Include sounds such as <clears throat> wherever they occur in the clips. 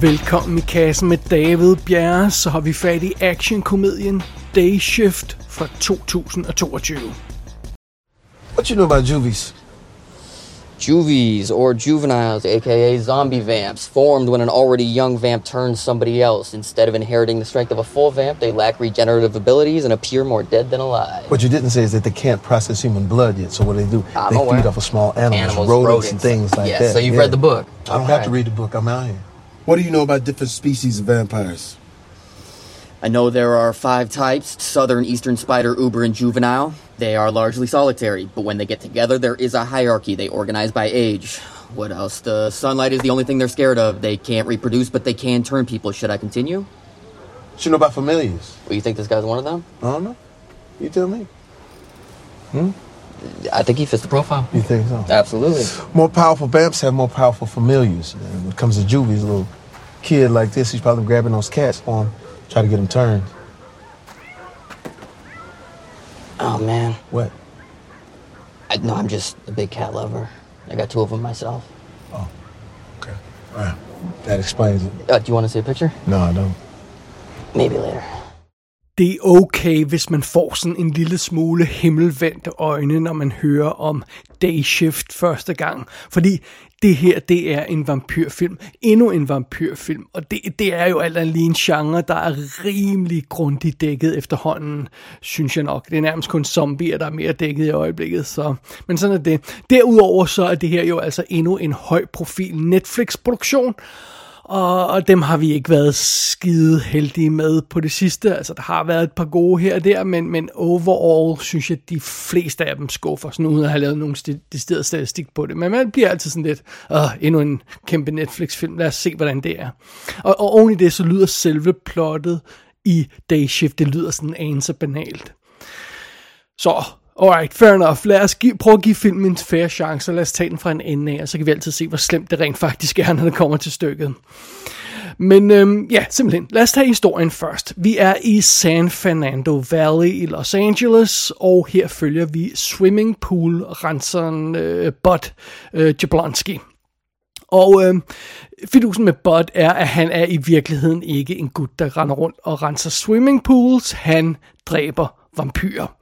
Velkommen i kassen med David Bjerre, så har vi fat i actionkomedien Day Shift fra 2022. What you know about juvies? Juvies, or juveniles, aka zombie vamps, formed when an already young vamp turns somebody else. Instead of inheriting the strength of a full vamp, they lack regenerative abilities and appear more dead than alive. What you didn't say is that they can't process human blood yet. So what do they do? I'm they aware. feed off of small animals, Animals, rodents, and things like yes, that. so you've read the book. I don't have to read the book. I'm out here. What do you know about different species of vampires? I know there are five types southern, eastern spider, uber, and juvenile. They are largely solitary, but when they get together, there is a hierarchy. They organize by age. What else? The sunlight is the only thing they're scared of. They can't reproduce, but they can turn people. Should I continue? What you know about familiars? Well, you think this guy's one of them? I don't know. You tell me. Hmm? I think he fits the profile. You think so? Absolutely. More powerful vamps have more powerful familiars. And when it comes to juvies, little kid like this, he's probably grabbing those cats for him, try to get them turned. Oh man, What? I, no, I'm just a big cat lover. I got two of them myself. Oh, okay. All right. That explains it. Uh, do you want to see a picture? No, I don't. Maybe later. Det er okay, hvis man får sådan en lille smule himmelvendte øjne, når man hører om Day Shift første gang. Fordi det her, det er en vampyrfilm. Endnu en vampyrfilm. Og det, det er jo alt andet lige en genre, der er rimelig grundigt dækket efterhånden, synes jeg nok. Det er nærmest kun zombier, der er mere dækket i øjeblikket. Så. Men sådan er det. Derudover så er det her jo altså endnu en høj profil Netflix-produktion. Og, og dem har vi ikke været skide heldige med på det sidste. Altså, der har været et par gode her og der, men, men overall synes jeg, at de fleste af dem skuffer, sådan uden at have lavet nogen decideret statistik på det. Men man bliver altid sådan lidt, åh, endnu en kæmpe Netflix-film, lad os se, hvordan det er. Og, og oven i det, så lyder selve plottet i Day Shift, det lyder sådan en anelse banalt. Så, alright, fair enough. Lad os give, prøve at give filmen en fair chance, og lad os tage den fra en ende af, og så kan vi altid se, hvor slemt det rent faktisk er, <laughs> når det kommer til stykket. Men øhm, ja, simpelthen. Lad os tage historien først. Vi er i San Fernando Valley i Los Angeles, og her følger vi swimmingpool-renseren øh, Bud øh, Jablonski. Og øh, fidusen med Bud er, at han er i virkeligheden ikke en gut, der render rundt og renser swimmingpools. Han dræber vampyrer.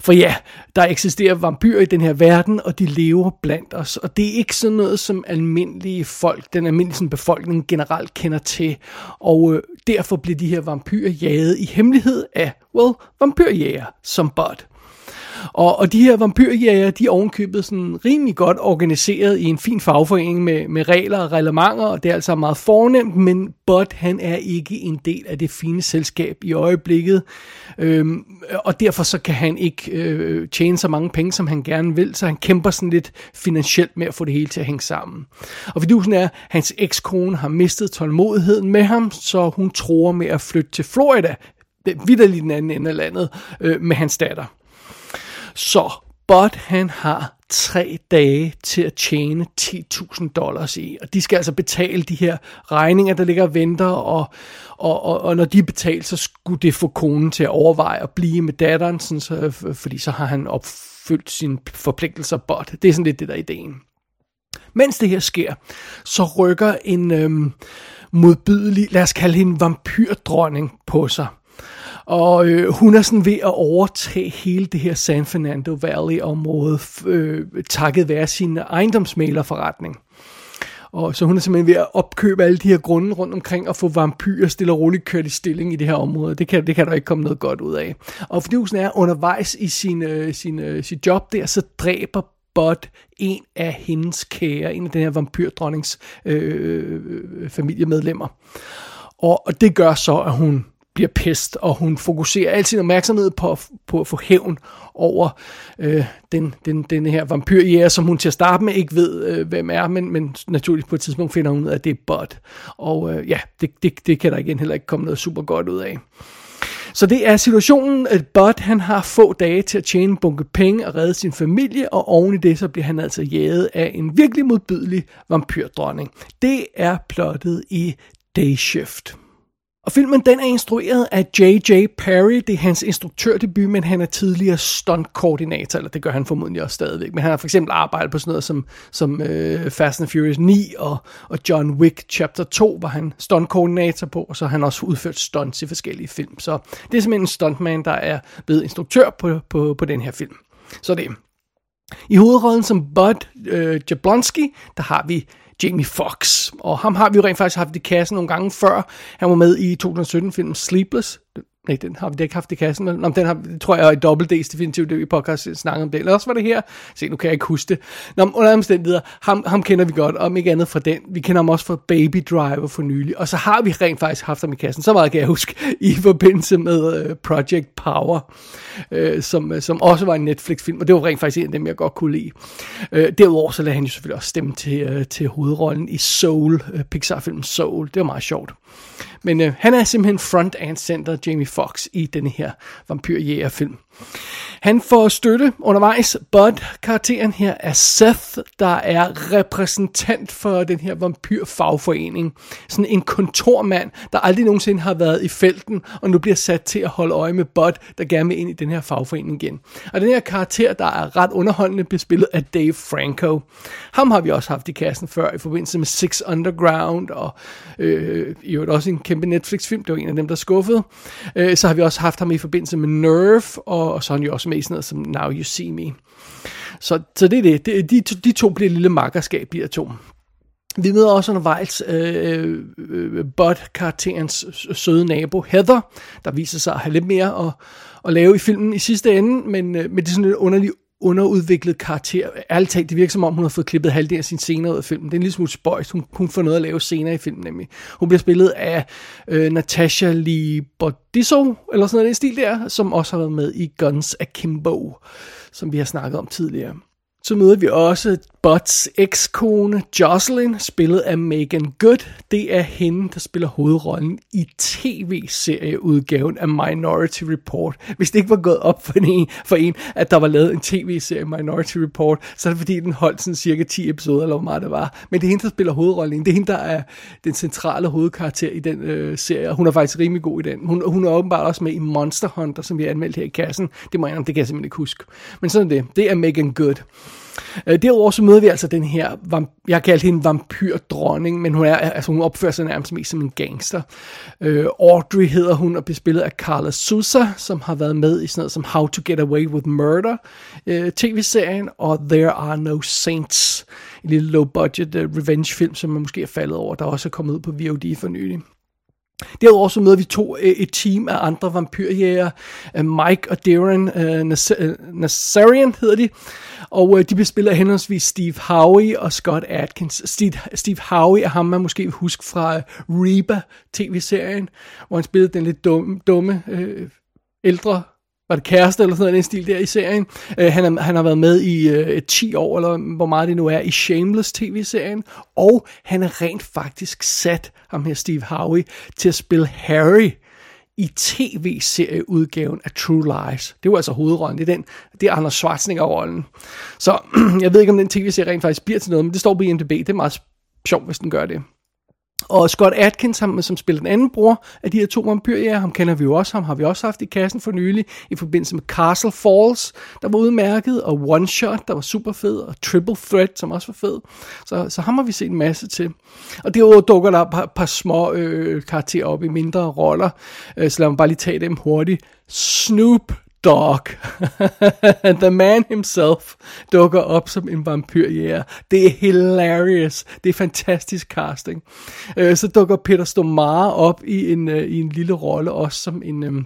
For ja, der eksisterer vampyrer i den her verden, og de lever blandt os. Og det er ikke sådan noget, som almindelige folk, den almindelige sådan, befolkning generelt kender til. Og øh, derfor bliver de her vampyrer jaget i hemmelighed af, well, vampyrjæger som Bud. Og, og de her vampyrjæger, de er ovenkøbet sådan rimelig godt organiseret i en fin fagforening med, med regler og reglementer, og det er altså meget fornemt, men Bud, han er ikke en del af det fine selskab i øjeblikket, øhm, og derfor så kan han ikke øh, tjene så mange penge, som han gerne vil, så han kæmper sådan lidt finansielt med at få det hele til at hænge sammen. Og fidusen er, at hans ekskone har mistet tålmodigheden med ham, så hun tror med at flytte til Florida, vidderligt den anden ende af landet, øh, med hans datter. Så Bot, han har tre dage til at tjene 10.000 dollars i, og de skal altså betale de her regninger, der ligger og venter, og, og, og, og når de er betalt, så skulle det få konen til at overveje at blive med datteren, sådan så, fordi så har han opfyldt sine forpligtelser bot. Det er sådan lidt det der ideen. Mens det her sker, så rykker en øhm, modbydelig, lad os kalde hende vampyrdronning på sig. Og øh, hun er sådan ved at overtage hele det her San Fernando Valley-område, øh, takket være sin ejendomsmalerforretning. Og så hun er simpelthen ved at opkøbe alle de her grunde rundt omkring og få vampyrer stille og roligt kørt i stilling i det her område. Det kan, det kan der ikke komme noget godt ud af. Og fordi hun er undervejs i sin, øh, sin, øh, sit job der, så dræber Bud en af hendes kære, en af den her vampyrdronnings øh, øh familiemedlemmer. Og, og det gør så, at hun bliver pest, og hun fokuserer al sin opmærksomhed på, på at få hævn over øh, den, den, den her vampyrjæger, som hun til at starte med ikke ved, øh, hvem er, men, men naturligvis på et tidspunkt finder hun ud af, at det er Bud. Og øh, ja, det, det, det kan der igen heller ikke komme noget super godt ud af. Så det er situationen, at Bud han har få dage til at tjene en bunke penge og redde sin familie, og oven i det så bliver han altså jaget af en virkelig modbydelig vampyrdronning. Det er plottet i Day Shift. Og filmen den er instrueret af J.J. Perry. Det er hans instruktørdebut, men han er tidligere stuntkoordinator, eller det gør han formodentlig også stadigvæk. Men han har for eksempel arbejdet på sådan noget som, som uh, Fast and Furious 9 og, og John Wick Chapter 2, var han stuntkoordinator på, og så har han også udført stunts i forskellige film. Så det er simpelthen en stuntman, der er blevet instruktør på, på, på den her film. Så det i hovedrollen som Bud øh, Jablonski, der har vi Jamie Fox. Og ham har vi jo rent faktisk haft i kassen nogle gange før. Han var med i 2017-filmen Sleepless. Nej, den har vi ikke haft i kassen, men den har, tror jeg, i dobbelt D's definitivt, det vi podcast snakker om det. Eller også var det her. Se, nu kan jeg ikke huske det. Nå, under omstændigheder, ham, ham kender vi godt, om ikke andet fra den. Vi kender ham også fra Baby Driver for nylig. Og så har vi rent faktisk haft ham i kassen, så meget kan jeg huske, i forbindelse med uh, Project Power, uh, som, uh, som også var en Netflix-film, og det var rent faktisk en af dem, jeg godt kunne lide. Uh, derudover så lader han jo selvfølgelig også stemme til, uh, til hovedrollen i Soul, uh, Pixar-filmen Soul. Det var meget sjovt. Men øh, han er simpelthen front and center, Jamie Foxx, i denne her vampyrjægerfilm. Han får støtte undervejs. Bud, karakteren her, er Seth, der er repræsentant for den her vampyrfagforening. Sådan en kontormand, der aldrig nogensinde har været i felten, og nu bliver sat til at holde øje med Bud, der gerne vil ind i den her fagforening igen. Og den her karakter, der er ret underholdende, bliver spillet af Dave Franco. Ham har vi også haft i kassen før, i forbindelse med Six Underground, og øh, i øvrigt også en kæmpe Netflix-film, det var en af dem, der skuffede. Øh, så har vi også haft ham i forbindelse med Nerve, og, og så er han jo også med i sådan noget som Now You See Me. Så, så det er det. De, de, de to bliver et lille makkerskab, de her to. Vi møder også undervejs øh, øh, øh Bud-karakterens søde nabo, Heather, der viser sig at have lidt mere at, at lave i filmen i sidste ende, men, øh, men det er sådan en underlig underudviklet karakter. Ærligt talt, det virker som om, hun har fået klippet halvdelen af sin scener ud af filmen. Det er en lille smule spøjs. Hun, hun får noget at lave senere i filmen nemlig. Hun bliver spillet af øh, Natasha Lee Bodiso, eller sådan noget den stil der, som også har været med i Guns Akimbo, som vi har snakket om tidligere. Så møder vi også Butts ekskone Jocelyn, spillet af Megan Good. Det er hende, der spiller hovedrollen i tv-serieudgaven af Minority Report. Hvis det ikke var gået op for en, for en at der var lavet en tv-serie Minority Report, så er det fordi, den holdt sådan cirka 10 episoder, eller hvor meget det var. Men det er hende, der spiller hovedrollen. Det er hende, der er den centrale hovedkarakter i den øh, serie. Hun er faktisk rimelig god i den. Hun, hun er åbenbart også med i Monster Hunter, som vi har anmeldt her i kassen. Det må jeg det kan jeg simpelthen ikke huske. Men sådan er det. Det er Megan Good. Øh, derudover så møder vi altså den her, jeg har kaldt hende vampyrdronning, men hun, er, altså hun opfører sig nærmest mest som en gangster. Øh, Audrey hedder hun og bliver spillet af Carla Sousa, som har været med i sådan noget som How to Get Away with Murder, øh, tv-serien, og There Are No Saints, en lille low-budget uh, revenge-film, som man måske er faldet over, der også er kommet ud på VOD for nylig. Derudover så møder vi to, øh, et team af andre vampyrjæger, øh, Mike og Darren uh, Nazarian hedder de, og uh, de bliver spillet af henholdsvis Steve Howie og Scott Atkins. Steve, Steve Howie er ham, man måske vil huske fra Reba tv-serien, hvor han spillede den lidt dumme, dumme ældre var det kæreste eller sådan noget, stil der i serien. Øh, han, er, han har været med i øh, uh, 10 år, eller hvor meget det nu er, i Shameless tv-serien. Og han er rent faktisk sat, ham her Steve Howie, til at spille Harry i tv-serieudgaven af True Lies. Det var altså hovedrollen. Det er, den, det er Anders Schwarzenegger-rollen. Så <clears throat> jeg ved ikke, om den tv-serie rent faktisk bliver til noget, men det står på IMDb. Det er meget sjovt, hvis den gør det. Og Scott Atkins, som, som spiller den anden bror af de her to vampyrjæger, ham kender vi jo også, ham har vi også haft i kassen for nylig, i forbindelse med Castle Falls, der var udmærket, og One Shot, der var super fed, og Triple Threat, som også var fed. Så, så ham har vi set en masse til. Og derudover dukker der et par, par små øh, karakterer op i mindre roller, øh, så lad mig bare lige tage dem hurtigt. Snoop dog, <laughs> the man himself, dukker op som en vampyrjæger. Det er hilarious. Det er fantastisk casting. Øh, så dukker Peter Stomare op i en, øh, i en lille rolle, også som en... Øh,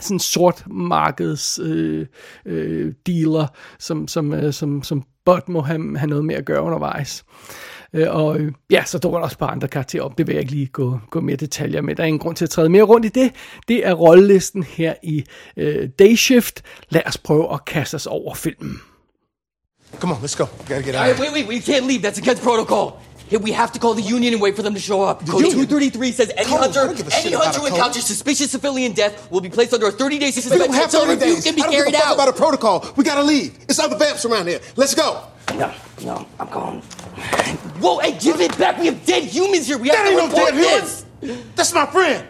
sådan sort markeds øh, øh, dealer, som, som, øh, som, som Bot må have, have noget med at gøre undervejs. Øh, og øh, ja, så dukker der også bare andre karakterer op. Det vil jeg ikke lige gå, gå mere detaljer med. Der er ingen grund til at træde mere rundt i det. Det er rollelisten her i øh, Dayshift. Lad os prøve at kaste os over filmen. Come on, let's go. We gotta get out. Wait, wait, wait, we can't leave. That's against protocol. Here, we have to call the union and wait for them to show up. Code union? 233 says any Code? I hunter, any hunter a who encounters suspicious civilian death will be placed under a 30-day We suspension don't have until 30 review days. can I be don't carried give a fuck out. about a protocol. We gotta leave. It's other vamps around here. Let's go. No, no, I'm going. Whoa, hey, give it back. We have dead humans here. We have That to ain't no report dead this. human. That's my friend.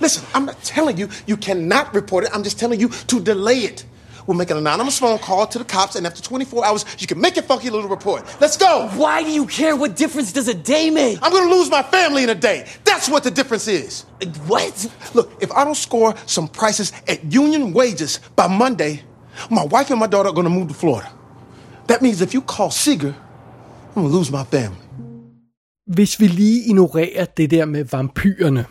Listen, I'm not telling you you cannot report it. I'm just telling you to delay it. We'll make an anonymous phone call to the cops, and after 24 hours, you can make your funky little report. Let's go. Why do you care? What difference does a day make? I'm gonna lose my family in a day. That's what the difference is. What? Look, if I don't score some prices at union wages by Monday, my wife and my daughter are gonna move to Florida. That means if you call Seeger, I'm gonna lose my family. Hvis vi lige ignorerer det der med vampyrerne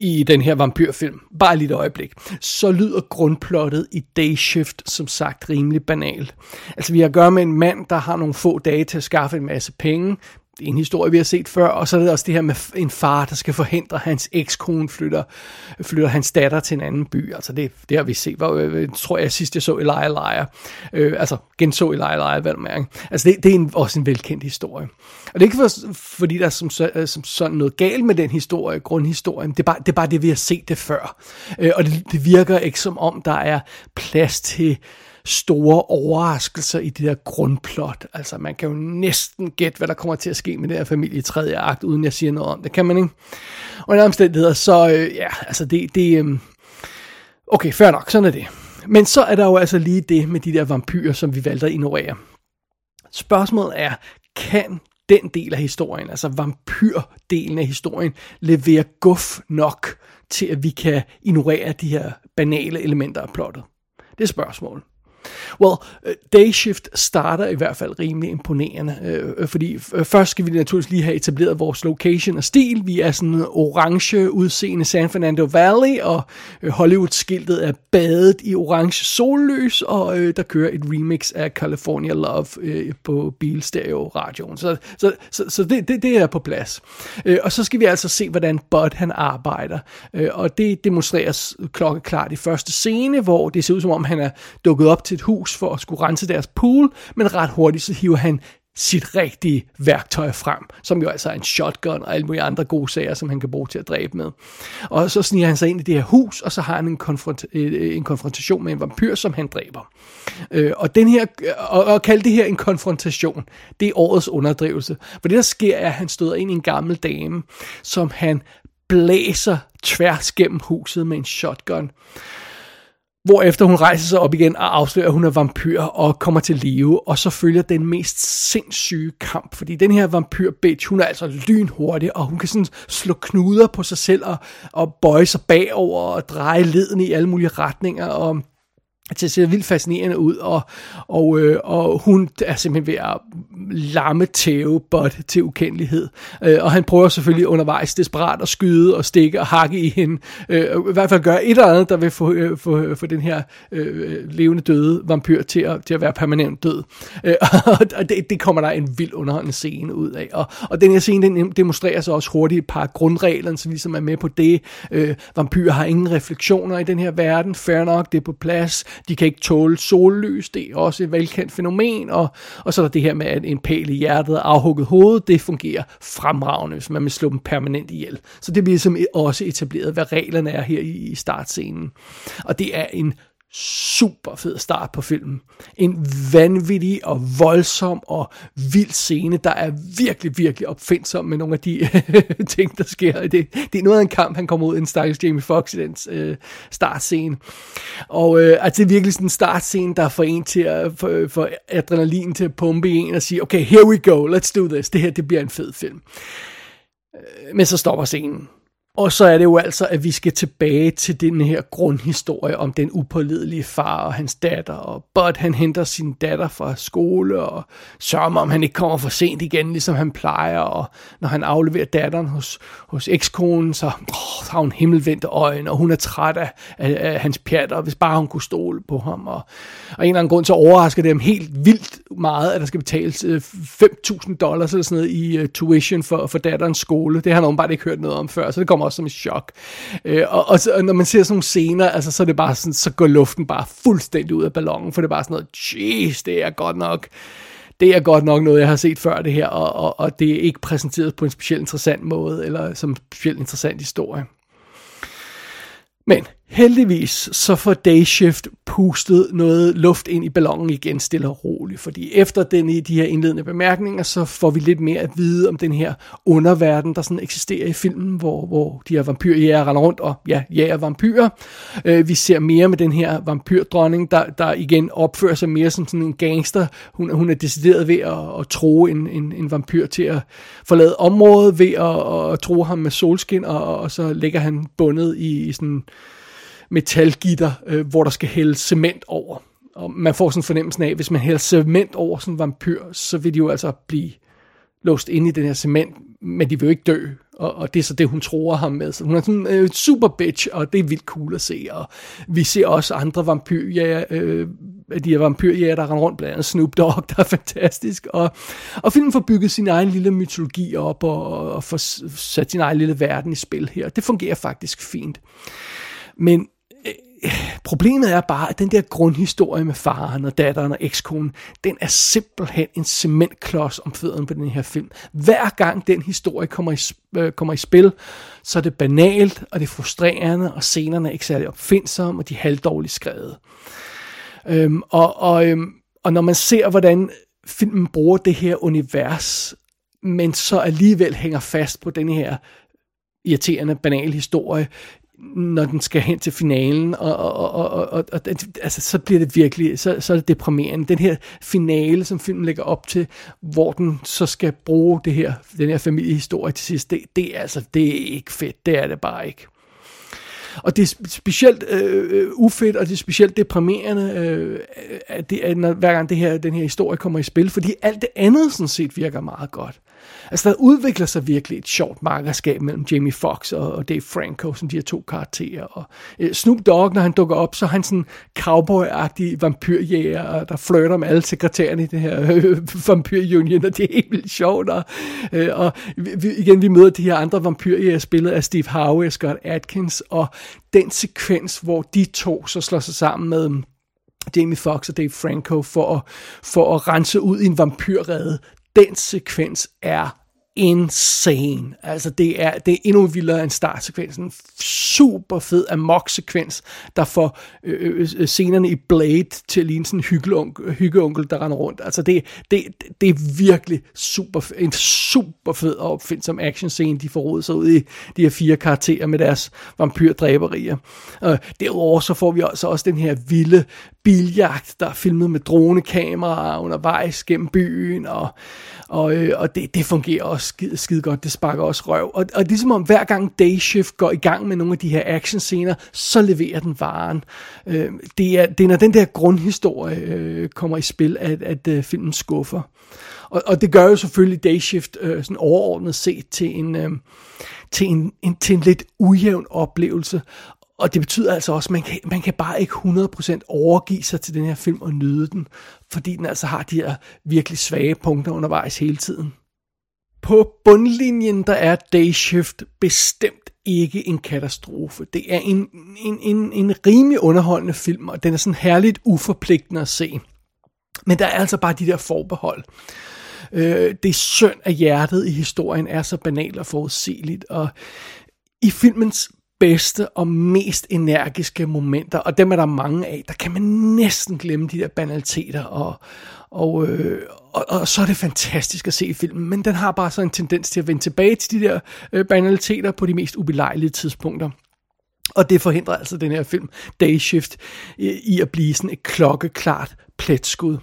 i den her vampyrfilm, bare lige et øjeblik, så lyder grundplottet i Day Shift som sagt rimelig banalt. Altså vi har at gøre med en mand, der har nogle få dage til at skaffe en masse penge, det er en historie, vi har set før, og så er det også det her med en far, der skal forhindre, at hans ekskone flytter, flytter hans datter til en anden by. Altså det, det har vi set, hvor, øh, øh, tror jeg sidst jeg så Elia Elia, øh, altså genså Elia Elia, hvad du. Altså det, det er en, også en velkendt historie. Og det er ikke for, fordi der er som, øh, som sådan noget galt med den historie, grundhistorien, det er bare det, er bare det vi har set det før. Øh, og det, det virker ikke som om, der er plads til store overraskelser i det der grundplot. Altså, man kan jo næsten gætte, hvad der kommer til at ske med den her familie i tredje akt, uden jeg siger noget om det. Kan man ikke? Og i omstændigheder, så øh, ja, altså det, det øh, okay, fair nok, sådan er det. Men så er der jo altså lige det med de der vampyrer, som vi valgte at ignorere. Spørgsmålet er, kan den del af historien, altså vampyrdelen af historien, levere guf nok til, at vi kan ignorere de her banale elementer af plottet? Det er spørgsmålet. Well, øh, Day Shift starter i hvert fald rimelig imponerende, øh, øh fordi øh, først skal vi naturligvis lige have etableret vores location og stil. Vi er sådan en orange udseende San Fernando Valley, og Hollywood-skiltet er badet i orange sollys, og øh, der kører et remix af California Love øh, på bilstereo-radioen. Så, så, så, så det, det, det er på plads. Øh, og så skal vi altså se, hvordan Bud han arbejder, øh, og det demonstreres klokkeklart i første scene, hvor det ser ud som om, han er dukket op til et hus for at skulle rense deres pool, men ret hurtigt så hiver han sit rigtige værktøj frem, som jo altså er en shotgun og alle mulige andre gode sager, som han kan bruge til at dræbe med. Og så sniger han sig ind i det her hus, og så har han en, konfront- øh, øh, en konfrontation med en vampyr, som han dræber. Øh, og, den her, øh, og, og kalde det her en konfrontation, det er årets underdrivelse. For det der sker er, at han støder ind i en gammel dame, som han blæser tværs gennem huset med en shotgun efter hun rejser sig op igen og afslører, at hun er vampyr og kommer til live, og så følger den mest sindssyge kamp, fordi den her vampyr bitch, hun er altså lynhurtig, og hun kan sådan slå knuder på sig selv og, og bøje sig bagover og dreje leden i alle mulige retninger, og det ser vildt fascinerende ud, og, og, øh, og hun er simpelthen ved at lamme tæve bot til ukendelighed. Øh, og han prøver selvfølgelig undervejs desperat at skyde og stikke og hakke i hende. Øh, I hvert fald gøre et eller andet, der vil få, øh, få, få den her øh, levende døde vampyr til at, til at være permanent død. Øh, <laughs> og det, det kommer der en vild underholdende scene ud af. Og, og den her scene den demonstrerer så også hurtigt et par grundregler, som ligesom er med på det. Øh, vampyrer har ingen refleksioner i den her verden. Fair nok, det er på plads de kan ikke tåle sollys, det er også et velkendt fænomen, og, og så er der det her med, at en pæl i hjertet og afhugget hoved, det fungerer fremragende, hvis man vil slå dem permanent ihjel. Så det bliver ligesom også etableret, hvad reglerne er her i startscenen. Og det er en super fed start på filmen. En vanvittig og voldsom og vild scene, der er virkelig, virkelig opfindsom med nogle af de <laughs> ting, der sker. Det, det er noget af en kamp, han kommer ud i en stakkels Jamie Foxx i den øh, startscene. Og øh, altså, det er virkelig sådan en startscene, der får en til at få, for adrenalin til at pumpe i en og sige, okay, here we go, let's do this. Det her, det bliver en fed film. Øh, men så stopper scenen. Og så er det jo altså, at vi skal tilbage til den her grundhistorie om den upålidelige far og hans datter. Og Bud han henter sin datter fra skole og sørger om, han ikke kommer for sent igen, ligesom han plejer. Og når han afleverer datteren hos, hos ekskonen, så, oh, så har hun himmelvendte øjne, og hun er træt af, af, af hans pjatter, hvis bare hun kunne stole på ham. Og, og en eller anden grund så overrasker det ham helt vildt meget, at der skal betales øh, 5.000 dollars eller sådan noget i øh, tuition for, for datterens skole. Det har han åbenbart ikke hørt noget om før, så det kommer også som et chok. Øh, og, og, så, og når man ser sådan nogle scener, altså, så er det bare sådan, så går luften bare fuldstændig ud af ballonen, for det er bare sådan noget, jeez, det er godt nok det er godt nok noget, jeg har set før det her, og, og, og det er ikke præsenteret på en specielt interessant måde, eller som en specielt interessant historie. Men Heldigvis så får Dayshift pustet noget luft ind i ballonen igen stille og roligt, fordi efter den i de her indledende bemærkninger, så får vi lidt mere at vide om den her underverden, der sådan eksisterer i filmen, hvor, hvor de her vampyrjæger render rundt og ja, jager vampyrer. Øh, vi ser mere med den her vampyrdronning, der, der igen opfører sig mere som sådan en gangster. Hun, hun er decideret ved at, at tro en, en, en vampyr til at forlade området ved at, at tro ham med solskin, og, og så ligger han bundet i, i sådan metalgitter, øh, hvor der skal hælde cement over. Og man får sådan en fornemmelse af, at hvis man hælder cement over sådan en vampyr, så vil de jo altså blive låst inde i den her cement, men de vil jo ikke dø. Og, og det er så det, hun tror ham med. Så hun er sådan en øh, super bitch, og det er vildt cool at se. Og vi ser også andre vampyrjæger, øh, de her vampyrjæger, der render rundt, blandt andet Snoop Dogg, der er fantastisk. Og, og filmen får bygget sin egen lille mytologi op, og, og får sat sin egen lille verden i spil her. Det fungerer faktisk fint. Men problemet er bare, at den der grundhistorie med faren og datteren og ekskonen, den er simpelthen en cementklods om fødderne på den her film. Hver gang den historie kommer i, øh, kommer i spil, så er det banalt, og det er frustrerende, og scenerne er ikke særlig opfindsomme, og de er halvdårligt skrevet. Øhm, og, og, øhm, og når man ser, hvordan filmen bruger det her univers, men så alligevel hænger fast på den her irriterende, banal historie, når den skal hen til finalen, og, og, og, og, og, og altså, så bliver det virkelig, så, så er det deprimerende. Den her finale, som filmen lægger op til, hvor den så skal bruge det her, den her familiehistorie til sidst, det, det, er, altså, det er ikke fedt, det er det bare ikke. Og det er specielt øh, øh, ufedt, og det er specielt deprimerende, øh, at det, at når, hver gang det her, den her historie kommer i spil, fordi alt det andet sådan set virker meget godt. Altså, der udvikler sig virkelig et sjovt markerskab mellem Jamie Foxx og, og Dave Franco, som de her to karakterer. Og øh, Snoop Dogg, når han dukker op, så er han sådan cowboy-agtig vampyrjæger, der flirter med alle sekretærerne i det her øh, øh, vampyrunion, og det er helt vildt sjovt. Og, øh, og vi, igen, vi møder de her andre vampyrjæger, spillet af Steve Howe og Scott Atkins, og den sekvens, hvor de to så slår sig sammen med øh, Jamie Foxx og Dave Franco for at, for at rense ud i en vampyrrede, den sekvens er insane. Altså, det er, det er endnu vildere end startsekvensen. En super fed amok-sekvens, der får øh øh, øh, øh, scenerne i Blade til at ligne sådan en hyggeonkel, der render rundt. Altså, det, det, det er virkelig super, en super fed og opfindsom action-scene, de får rodet sig ud i de her fire karakterer med deres vampyrdræberier. Og derudover så får vi også, også den her vilde biljagt, der er filmet med dronekameraer undervejs gennem byen, og, og, øh, og det, det fungerer også skide, skide godt, det sparker også røv. Og, og ligesom om hver gang Dayshift går i gang med nogle af de her actionscener, så leverer den varen. Øh, det, er, det er når den der grundhistorie øh, kommer i spil, at, at øh, filmen skuffer. Og, og det gør jo selvfølgelig Dayshift øh, sådan overordnet set til en, øh, til en, en, til en lidt ujævn oplevelse. Og det betyder altså også, at man kan, man kan bare ikke 100% overgive sig til den her film og nyde den, fordi den altså har de her virkelig svage punkter undervejs hele tiden. På bundlinjen, der er Day Shift bestemt ikke en katastrofe. Det er en, en, en, en rimelig underholdende film, og den er sådan herligt uforpligtende at se. Men der er altså bare de der forbehold. Øh, det er synd, at hjertet i historien er så banalt og forudsigeligt, og i filmens bedste og mest energiske momenter, og dem er der mange af, der kan man næsten glemme de der banaliteter, og, og, øh, og, og så er det fantastisk at se filmen, men den har bare så en tendens til at vende tilbage til de der øh, banaliteter på de mest ubelejlige tidspunkter. Og det forhindrer altså den her film, Dayshift, i at blive sådan et klokkeklart pletskud.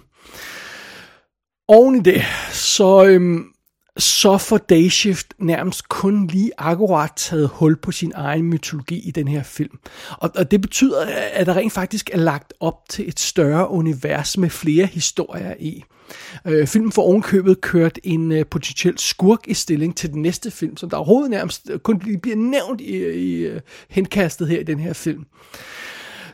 Oven i det, så, øhm, så får Dayshift nærmest kun lige akkurat taget hul på sin egen mytologi i den her film. Og, og det betyder, at der rent faktisk er lagt op til et større univers med flere historier i. Øh, filmen får ovenkøbet kørt en øh, potentiel skurk i stilling til den næste film, som der overhovedet nærmest øh, kun bliver nævnt i, i øh, henkastet her i den her film.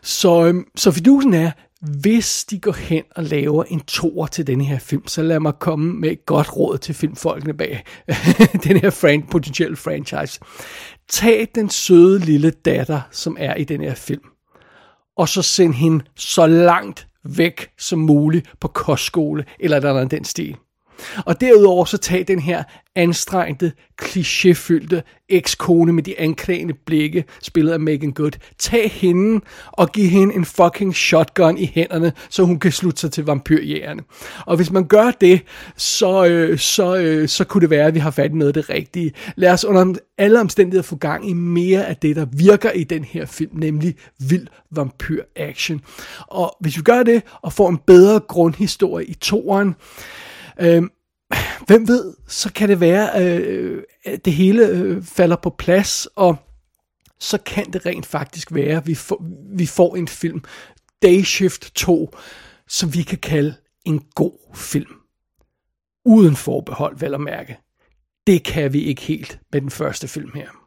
Så, øh, så fidusen er, hvis de går hen og laver en toer til den her film, så lad mig komme med et godt råd til filmfolkene bag <laughs> den her fran- potentielle franchise. Tag den søde lille datter, som er i den her film, og så send hende så langt væk som muligt på kostskole eller et eller andet den stil. Og derudover så tag den her anstrengte, klichéfyldte ekskone med de anklagende blikke, spillet af Megan Good. Tag hende og giv hende en fucking shotgun i hænderne, så hun kan slutte sig til vampyrjægerne. Og hvis man gør det, så, øh, så, øh, så kunne det være, at vi har fat i noget af det rigtige. Lad os under alle omstændigheder få gang i mere af det, der virker i den her film, nemlig vild vampyr-action. Og hvis vi gør det, og får en bedre grundhistorie i toeren, øh, Øhm, hvem ved, så kan det være, øh, at det hele øh, falder på plads, og så kan det rent faktisk være, at vi får, vi får en film, Day Shift 2, som vi kan kalde en god film. Uden forbehold, vel at mærke. Det kan vi ikke helt med den første film her.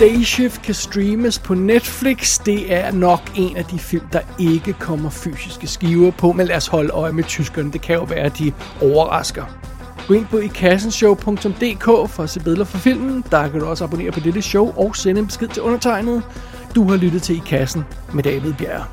Dayshift kan streames på Netflix. Det er nok en af de film, der ikke kommer fysiske skiver på, men lad os holde øje med tyskerne. Det kan jo være, at de overrasker. Gå ind på ikassenshow.dk for at se billeder fra filmen. Der kan du også abonnere på dette show og sende en besked til undertegnet. Du har lyttet til I Kassen med David Bjerg.